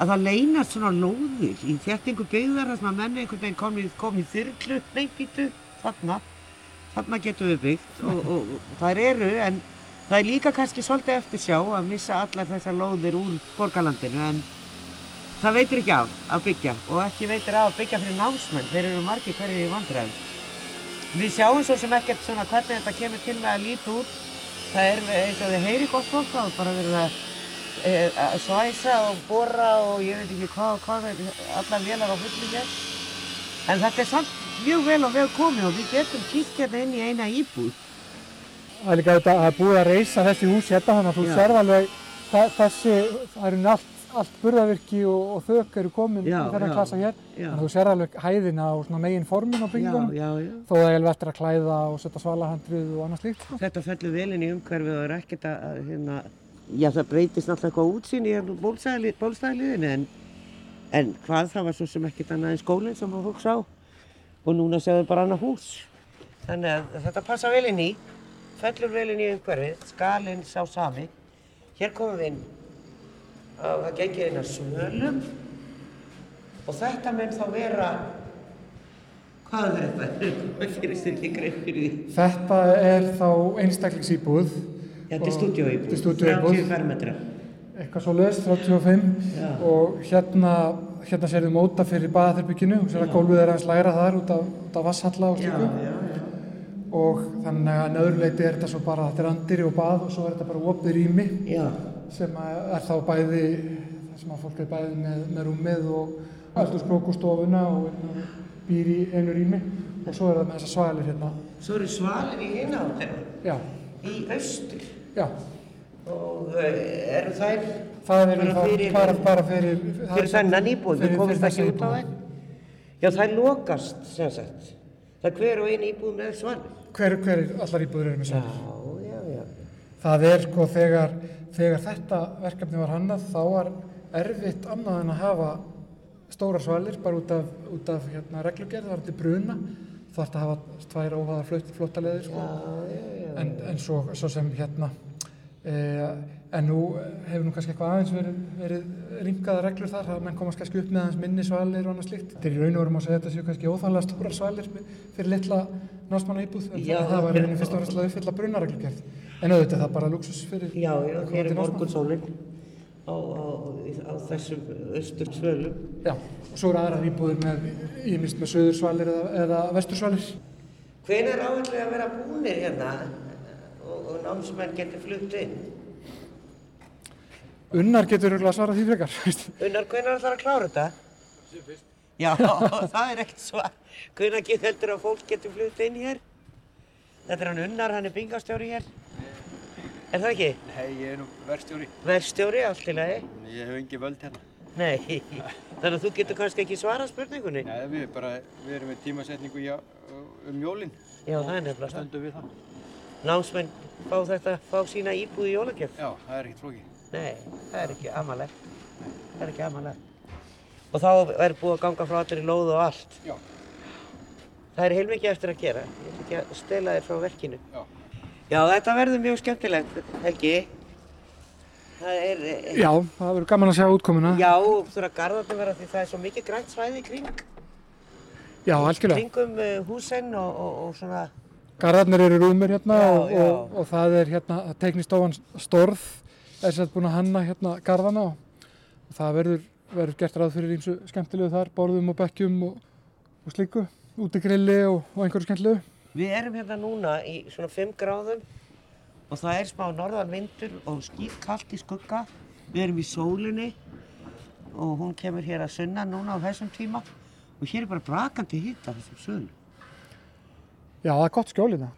að það leynast svona lóðir í þjættingu byggðar þar sem að menni einhvern veginn kom í, í þyrklu, neyngitu, þarna þarna getum við byggt og, og, og þær eru en það er líka kannski svolítið eftir sjá að missa allar þessar lóðir úr borgarlandinu en það veitir ekki af að byggja og ekki veitir af að byggja fyrir námsmenn, þeir eru margi hverju í vandræðum. Við sjáum svo sem ekkert svona hvernig þetta kemur til með að líti út, það er eins og þið heyri gott fólk á, bara verið að, e, að svæsa og bora og ég veit ekki hvað og hvað, allar vélar á fulli hér. En þetta er samt mjög vel og vel komið og við getum kýtt hérna inn í eina íbúð. Það er líka þetta að búið að reysa þessi hús hérna þannig að þú serð alveg þessi, það eru allt, allt burðavirki og, og þök eru komin já, í þennan klassa hér. Þannig að þú serð alveg hæðina og megin formin á byggingunum þó það er eftir að klæða og setja svalahandrið og annað slíkt. Sko. Þetta fellur vel inn í umhverfið og er ekkert að, hérna, já það breytist náttúrulega eitthvað útsýn í hérna bólstæðliðinu en, en hvað það var svo sem ekkert annað en skólinn sem fólk sá og núna séu þau bara annað hús. Þannig að þetta passa vel inn í, fellur vel inn í umhverfið, skalinn sá sami. Hér komum við inn og það gengir inn að svölum og þetta mun þá vera Hvað er þetta? Hvað gerist þér ekki greið fyrir því? Þetta er þá einstaklingsýbúð. Þetta er stúdíóíbúð. Þetta er stúdíóíbúð. 30 fermetrar. Eitthvað svo leiðist, 35. Já. Og hérna, hérna sérðu móta fyrir baðherbygginu og sér að gólfið er aðeins læra þar út af, af vasshalla og slíku. Og þannig að nöðruleiti er þetta svo bara, þetta er andiri og bað og svo er þetta bara opið rými Já, sem er þá bæði, það sem að fólk er bæði með, með rúmið og eldurskrók og stofuna og býr í einu rými og svo er það með þessa svalir hérna. svo eru svalir í þeirra, Já, í austur. já. Og uh, eru þær Það er bara þá fyrir, bara, bara fyrir... fyrir þennan íbúð, komumst fyrir ekki út á þær. Já, þær lokast, sem sagt. Það er hver og einu íbúð með svalir. Hver, hver allar íbúður eru með Já, svalir? já, já. Það er sko þegar, þegar þetta verkefni var hannað þá var erfitt annað en að hafa stóra svalir bara út af, út af hérna, reglugerð, það var til bruna. Það þarf að hafa tvær óhaðar flott, flottaleðir sko. En, en svo, svo sem hérna, en nú hefur nú kannski eitthvað aðeins verið, verið rýmkaða reglur þar, það menn komast kannski upp með aðeins minni svalir og annað. Þetta er í raun og verum að segja þetta séu kannski óþálega stóra svalir fyrir litla námsmanna íbúð, en Já. það var raunin fyrst og fremst að uppfylla brunareglugerð. En auðvitað það er bara luxus fyrir Já, já, að hér er til morgunsólinn á, á, á þessum austur svölum. Já, og svo eru aðrar íbúðir með, ímist með söðursvalir eða, eða vestursvalir. Hvenær áallega að vera búnir hérna og, og námsmenn getur flutt inn? Unnar getur örugglega svarað því frekar. Unnar, hvenær ætlar að klára þetta? Sem fyrst. Já, það er ekkert svar. Hvenær getur heldur að fólk getur flutt inn hér? Þetta er hann Unnar, hann er bingastjóri hér. Er það ekki? Nei, ég er nú verkstjóri. Verstjóri, allt í lagi? Ég hef engi völd hérna. Nei, þannig að þú getur kannski ekki svarað spurningunni? Nei, við, bara, við erum með tímasetningu já, um jólinn. Já, það er nefnilega það. Stöndum við það. Námsmenn fá þetta, fá sína íbúð í jólagjöf? Já, það er ekkert flókið. Nei, það er ekki amalegt. Það er ekki amalegt. Og þá er búið að ganga frá allir í lóð og allt. Já. Það er heilmikið eftir að gera. Ég ætla ekki að stela þér frá verkinu. Já. Já, þetta verður mjög skemmtilegt, Helgi. Það er, eh, Já, það verður gaman að sjá útkomuna. já, þurfa garðarnir vera því það er svo mikið grænt svæði í kring. Já, algjörlega. Kringum uh, húsinn og, og, og svona, Garðarnir eru rúmir hérna Já, og, já. og, og það er hérna, það teknist ofan storð, er sér búin að hanna hérna garðana og, og það verður, verður gert ráð fyrir ímsu skemmtilegu þar, borðum og bekkjum og, og slíku, útigrilli og, og einhverju skemmtilegu. Við erum hérna núna í svona 5 gráðum og það er smá norðan vindur og skýrkallt í skugga. Við erum í sólinni og hún kemur hér að sunna núna á þessum tíma og hér er bara brakandi hitt af þessum sölu. Já, það er gott skjólina.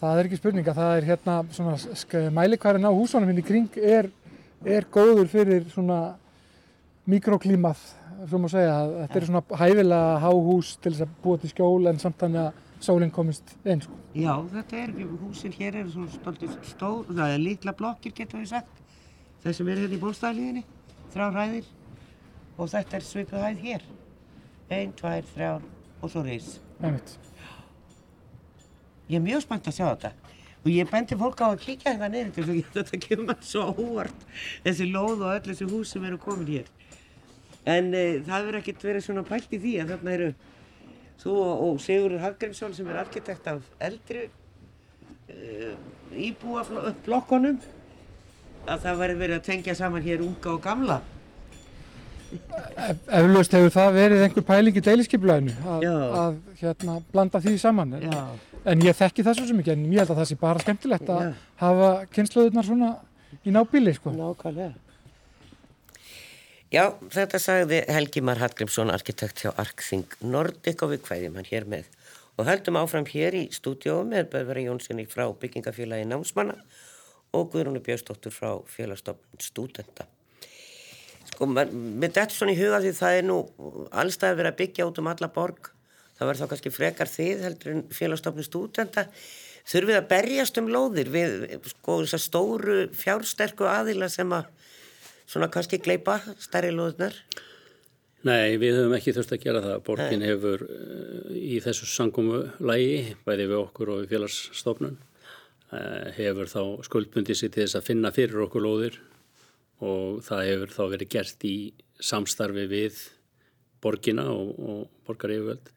Það er ekki spurninga, það er hérna svona mælikværin á húsunum hérna í kring er, er góður fyrir svona mikroklímað, svo má segja. Þetta er svona hæfilega háhús til þess að búa til skjól en samt þannig að sólinn komist inn. Sko. Já, þetta er, húsin hér eru svona stoltið stór, það er litla blokkir getur við sagt. Þeir sem eru hérna í bólstæðliðinni, þrjár hæðir og þetta er svipuð hæð hér. Einn, tvær, þrjár og svo reys. Einmitt. Ég er mjög spennt að sjá þetta og ég bendi fólk á að kíkja þetta niður til þess að þetta kemur svo óvart þessi lóð og öll þessi hús sem eru komin hér. En e, það verður ekkert verið svona pælt í því að þarna eru þú og, og Sigurður Hafgrímsson sem er arkitekt af eldri e, íbúaflokkonum að það verður verið að tengja saman hér unga og gamla. Ef- Eflaust hefur það verið einhver pæling í deiliskeipulaginu að, að hérna, blanda því saman. En, Já. En ég þekki það svo sem ekki, en ég held að það sé bara skemmtilegt að hafa kynnslóðurnar svona í nábíli. Sko. Nákvæmlega. Já, þetta sagði Helgi Mar Hallgrímsson, arkitekt hjá Arkþing Nordic og við hvaðjum hann hér með. Og höldum áfram hér í stúdíóum með Böðveri Jónssoni frá byggingafélagi námsmanna og Guðrúnu Björnsdóttur frá félagstofn stúdenta. Sko, mér dættur svona í huga því það er nú verið að byggja út um alla borg. Það verður þá kannski frekar þið heldur en félagstofni stúdenta. Þurfið að berjast um lóðir við sko þessar stóru fjársterku aðila sem að svona kannski gleipa stærri lóðunar. Nei, við höfum ekki þurft að gera það. Borgin hefur uh, í þessu sangkomu lægi, bæði við okkur og við félagsstofnun, uh, hefur þá skuldbundið sér til þess að finna fyrir okkur lóðir og það hefur þá verið gert í samstarfi við borgina og, og borgarífjöld.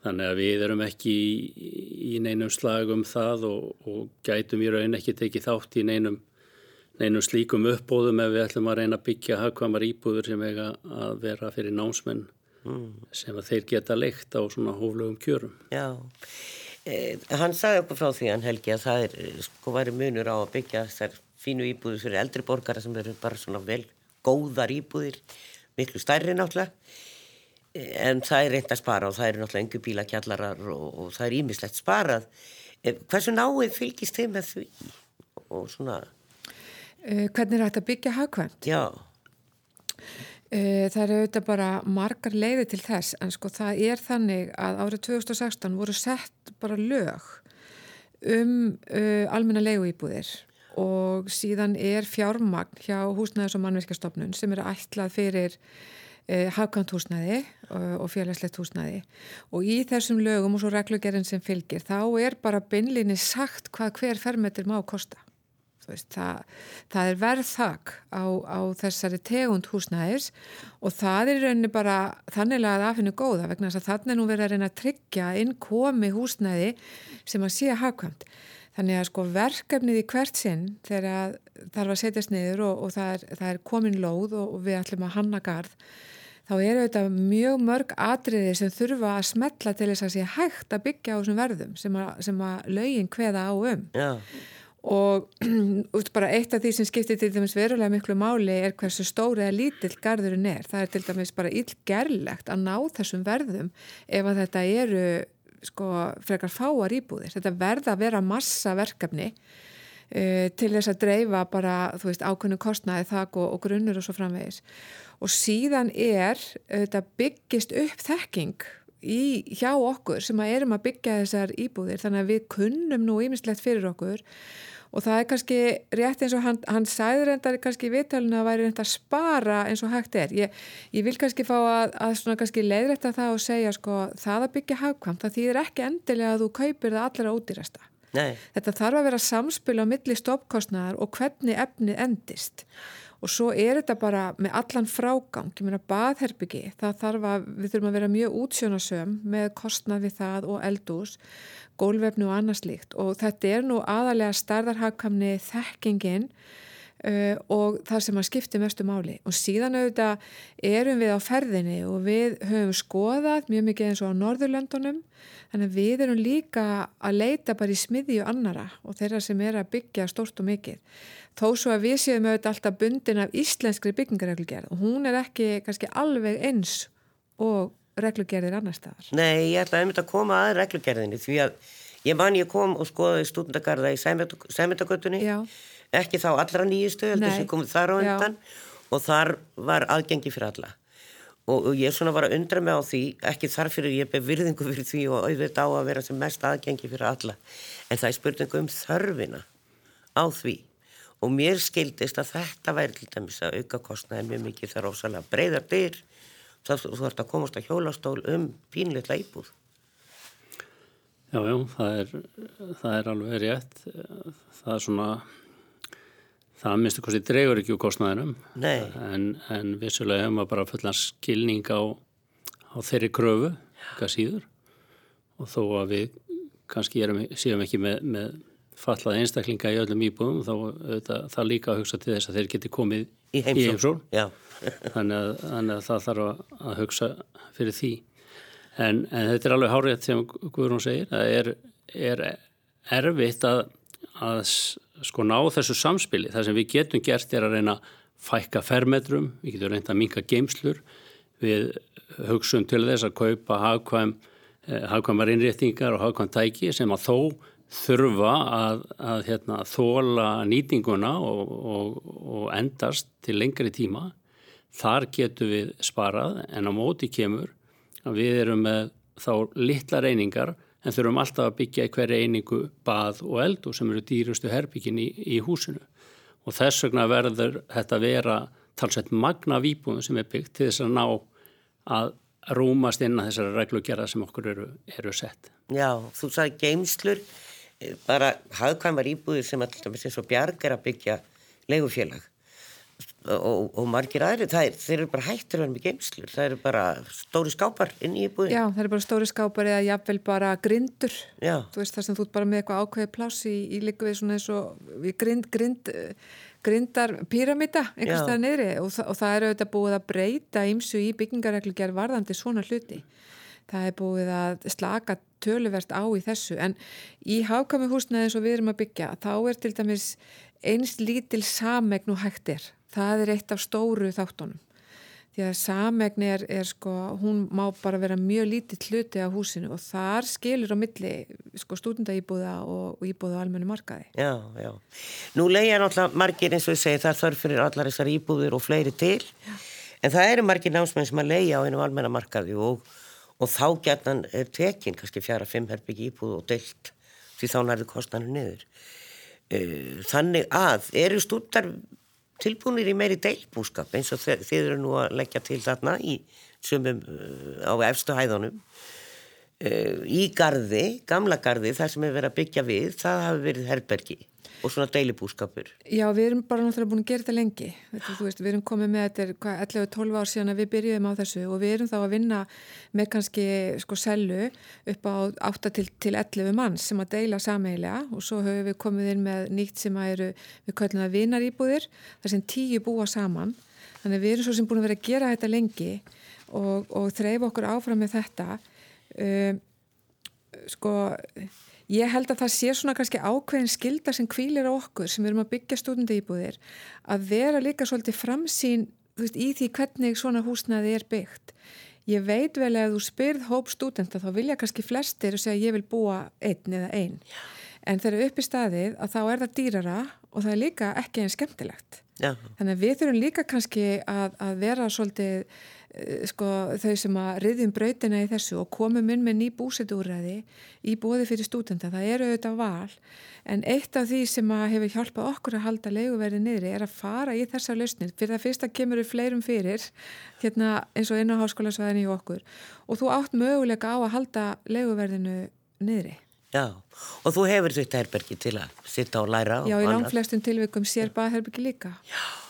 Þannig að við erum ekki í, í neinum slagum það og, og gætum í raun ekki tekið þátt í neinum, neinum slíkum uppbóðum ef við ætlum að reyna að byggja hagkvamar íbúður sem eiga að vera fyrir námsmenn mm. sem að þeir geta leikt á svona hóflögum kjörum. Já, eh, hann sagði okkur frá því hann Helgi að það er, sko, væri munur á að byggja þessar fínu íbúður fyrir eldri borgara sem eru bara svona vel góðar íbúðir, miklu stærri náttúrulega en það er reynd að spara og það eru náttúrulega engu bílakjallarar og, og það er ímislegt sparað. Eh, hversu náið fylgist þið með því? Og svona uh, Hvernig er þetta byggja hagkvæmt? Já. Uh, Það eru auðvitað bara margar leiði til þess en sko það er þannig að árið 2016 voru sett bara lög um uh, almenna leiguýbúðir og síðan er fjármagn hjá húsnæðis og mannverkjastofnun sem eru ætlað fyrir Eh, hafkant húsnæði eh, og félagslegt húsnæði. Og í þessum lögum og svo reglugerinn sem fylgir þá er bara bynlinni sagt hvað hver fermetur má kosta. Veist, það, það er verðþak á, á þessari tegund húsnæðis og það er rauninni bara þannig að aðfinna góða vegna þess að þannig er nú verið að reyna að tryggja inn komi húsnæði sem að sé hafkvæmt Þannig að sko verkefnið í hvert sinn þegar þarf að setjast niður og, og það, er, það er komin lóð og, og við ætlum að hanna garð þá eru þetta mjög mörg atriði sem þurfa að smetla til þess að sé hægt að byggja á þessum verðum sem að, sem að lögin hveða á um. Já. og út bara eitt af því sem skiptir til dæmis verulega miklu máli er hversu stóri eða lítill garðurinn er. Það er til dæmis bara illgerlegt að ná þessum verðum ef að þetta eru sko frekar fáar íbúðir. Þetta verða að vera massa verkefni til þess að dreifa bara þú veist ákveðnu kostnaði þak og, og grunnur og svo framvegis og síðan er þetta byggist upp þekking í, hjá okkur sem að erum að byggja þessar íbúðir þannig að við kunnum nú ímislegt fyrir okkur og það er kannski rétt eins og hann, hann sæður reyndar kannski í viðtalinu að væri reyndar að spara eins og hægt er. Ég, ég vil kannski fá að, að svona kannski leiðrætta það og segja sko það að byggja hagkvæmt það þýðir ekki endilega að þú kaupir það allra ódýrasta. Nei. Þetta þarf að vera samspil á milli stoppkostnaðar og hvernig efnið endist. Og svo er þetta bara með allan frágang, ég meina baðherbyggi, það þarf að, við þurfum að vera mjög útsjónasöm með kostnað við það og eldús, gólvefnu og annars líkt og þetta er nú aðalega starðarhagkamni þekkingin uh, og það sem að skipti mestu máli. Og síðan auðvitað erum við á ferðinni og við höfum skoðað mjög mikið eins og á Norðurlöndunum. Þannig að við erum líka að leita bara í smiðju annara og þeirra sem er að byggja stórt og mikið. Þó svo að við séum auðvitað alltaf bundin af íslenskri byggingareglugerð og hún er ekki kannski alveg eins og reglugerðir annar staðar. Nei, ég ætlaði einmitt að koma að reglugerðinni því að ég man ég kom og skoði stúdendagarða í Sæmyndagötunni ekki þá allra nýjustu heldur sem komið þar á undan. Já. og þar var aðgengi fyrir alla. Og, og ég svona var að undra mig á því ekki þar fyrir ég beð virðingu fyrir því og auðvitað á að vera sem mest aðgengi fyrir alla. En það er spurningu um þörfina á því. Og mér skildist að þetta væri til dæmis að auka kostnaði mjög mikið þar ósalega breyðar dyr þá þú ert að komast að hjólastól um pínleitla íbúð Já, já, það er, það er alveg rétt. Það er svona það minnstu kosti dregur ekki úr kostnæðinum en, en vissulega hefum við bara fullan skilning á, á þeirri kröfu, hvað síður. Og þó að við kannski erum, séum ekki með, með fallað einstaklinga í öllum íbúðum þá auðvitað, það líka að hugsa til þess að þeir geti komið í heimsól þannig, að, þannig að það þarf að, að hugsa fyrir því en, en þetta er alveg hárétt sem Guðrún segir. Það er, er erfitt að, að sko ná þessu samspili. Það sem við getum gert er að reyna að fækka fermetrum, við getum reynda að minka geimslur við hugsun til þess að kaupa hagkvæm eh, hagkvæmar innréttingar og hagkvæm tæki sem að þó þurfa að, að hérna, þóla nýtinguna og, og, og endast til lengri tíma. Þar getur við sparað en á móti kemur við erum með þá litla reyningar en þurfum alltaf að byggja í hverja einingu bað og eldu sem eru dýrustu herbyggin í, í húsinu og þess vegna verður þetta vera talsveit magna výbúðum sem er byggt til þess að ná að rúmast inn að þessari reglugjara sem okkur eru, eru sett. Já, þú sagði geimslur bara hagkvæmar íbúðir sem alltaf eins og bjarg er að byggja legufélag og, og margir aðri, er, þeir eru bara hættir vera með geimslur, það eru bara stóri skápar inn í íbúðin. Já, það eru bara stóri skápar eða jafnvel bara grindur, Já. þú veist þar sem þú ert bara með eitthvað ákveði pláss í, í líka við svona eins og við grind, grind, grindar píramíta einhvers staðar niðri og, og það eru auðvitað búið að breyta ímsu í byggingareglugjær varðandi svona hluti. Það er búið að slaka töluvert á í þessu en í hákami húsnaði eins og við erum að byggja þá er til dæmis eins lítil samegn og hægt er það er eitt af stóru þáttunum því að samegni er, er sko, hún má bara vera mjög lítið hluti af húsinu og þar skilur á milli sko stúdendaýbúða og, og íbúða á almennu markaði. Já, já. Nú leiðja náttúrulega margir eins og ég segi það þarf fyrir allar þessar íbúður og fleiri til já. en það eru margir námsmenn sem að leiðja á einu almenna markaði og, og þá gætan er tekin kannski fjara fimm herbyggi íbúð og deilt því þá nærðu kostanur niður. Eh, þannig að eru stúdar tilbúinir í meiri deilbúskap eins og þið eru nú að leggja til þarna í sumum uh, á efstu hæðunum í gardi, gamla gardi þar sem er verið að byggja við, það hafi verið herbergi og svona deilibúskapur Já, við erum bara náttúrulega búin að gera þetta lengi. Þetta, veist, við erum komið með þetta 11-12 ár síðan að við byrjuðum á þessu og við erum þá að vinna með kannski sko sellu upp á 8 til, til 11 manns sem að deila sameilega og svo höfum við komið inn með nýtt sem að eru við kallum það vinarýbúðir þar sem tíu búa saman. Þannig við erum svo sem búin að vera að gera þetta lengi og, og þreif okkur áfram með þetta um, sko Ég held að það sé svona kannski ákveðin skilda sem kvílir á okkur sem erum að byggja stúdendaýbúðir að vera líka svolítið framsýn veist, í því hvernig svona húsnaði er byggt. Ég veit vel að þú spyrð hóp stúdenta þá vilja kannski flestir og segja ég vil búa einn eða einn. En þegar upp í staðið að þá er það dýrara og það er líka ekki einn skemmtilegt. Já. Þannig að við þurfum líka kannski að, að vera svolítið sko, þau sem að riðjum brautina í þessu og komum inn með ný búsetúræði í bóði fyrir stúdenda, það eru auðvitað val en eitt af því sem að hefur hjálpað okkur að halda leiguverði niðri er að fara í þessa lausnir, fyrir það fyrsta kemur við fleirum fyrir, hérna eins og inn á háskólasvæðinni í okkur og þú átt möguleika á að halda leiguverðinu niðri. Já, og þú hefur þetta herbergi til að sitta og læra Já, í langflestum tilvikum sér baðherbergi líka. Já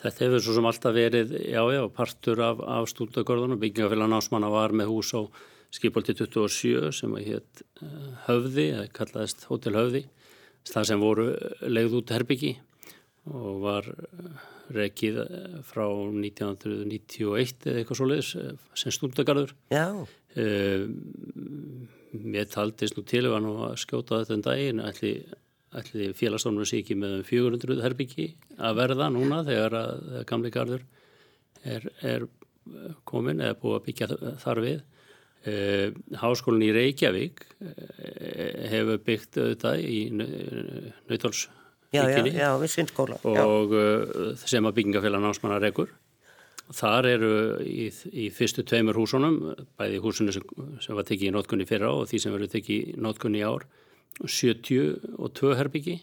Þetta hefur svo sem alltaf verið, já já, partur af, af stúdagörðunum. Byggingafélag násmanna var með hús á skipolti 27 sem heit uh, Höfði, eða kallaðist Hotel Höfði. Það sem voru legð út herbyggi og var uh, rekið uh, frá 1991 eða eitthvað svo leiðis uh, sem stúdagarður. Já. Mér taldist nú til að skjóta þetta en daginn, ætli ætli félagsdónur sé ekki með um 400 herbyggi að verða núna þegar að gamli gardur er, er komin eða búið að byggja þar við. Eh, Háskólinn í Reykjavík eh, hefur byggt auðvitað í Nautalsvíkinni og uh, sem að byggingafélag námsmannar rekur. Þar eru í, í fyrstu tveimur húsunum, bæði húsinu sem, sem var tekið í nótkunni fyrra og því sem verður tekið í nótkunni í ár 72 herbyggi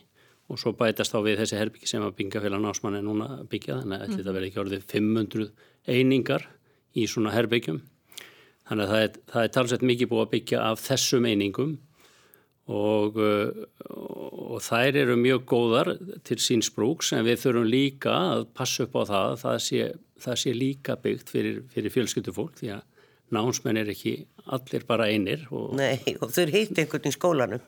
og svo bætast á við þessi herbyggi sem að byggingafélag násmann er núna byggjað þannig að mm. þetta verði ekki orðið 500 einingar í svona herbyggjum þannig að það er, það er talsett mikið búið að byggja af þessum einingum og, og þær eru mjög góðar til síns brúks en við þurfum líka að passa upp á það það sé, það sé líka byggt fyrir, fyrir fjölskyldufólk því að námsmenn er ekki allir bara einir. Og Nei, og þau hitt einhvern í skólanum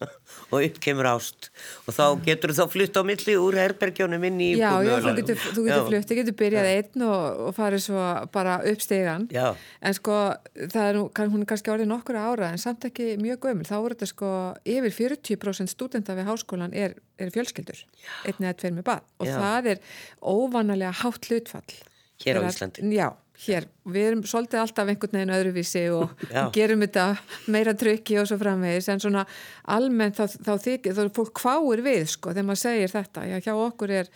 og upp kemur ást og þá getur þú þá flytt á milli úr herbergjónum inn í Já, já, þú getur, þú getur flytt, þú getur byrjað já. einn og, og farið svo bara upp stegan, já. en sko það er nú, hún er kannski orðið nokkur ára en samt ekki mjög gömul, þá voru þetta sko yfir 40% stúdenda við háskólan er, er fjölskyldur, einn eða tveir með bad og það er óvanalega hátt hlutfall. Hér á Íslandi? Já, hér, við erum svolítið alltaf einhvern veginn öðruvísi og gerum þetta meira tryggi og svo framvegis en svona almennt þá, þá þykir, þá er fólk hváir við sko þegar maður segir þetta, já hjá okkur er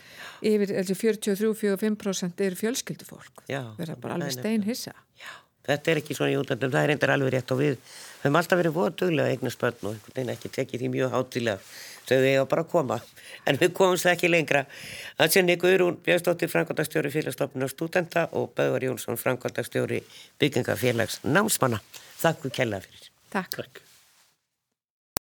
yfir 43-45% er fjölskyldufólk, við erum bara alveg steinhissa. Já, þetta er ekki svona í útlandum, það er reyndar alveg rétt og við höfum alltaf verið voðduglega eignar spörn og einhvern veginn ekki tekið því mjög hátilega þau eiga bara að koma. En við komumst ekki lengra. Að sinni Guðrún Björnsdóttir Frankværtagstjóri félagstofnuna stúdenta og Böðvar Jónsson Frankværtagstjóri byggingafélags námsmanna. Þakku kella fyrir. Takk, Takk.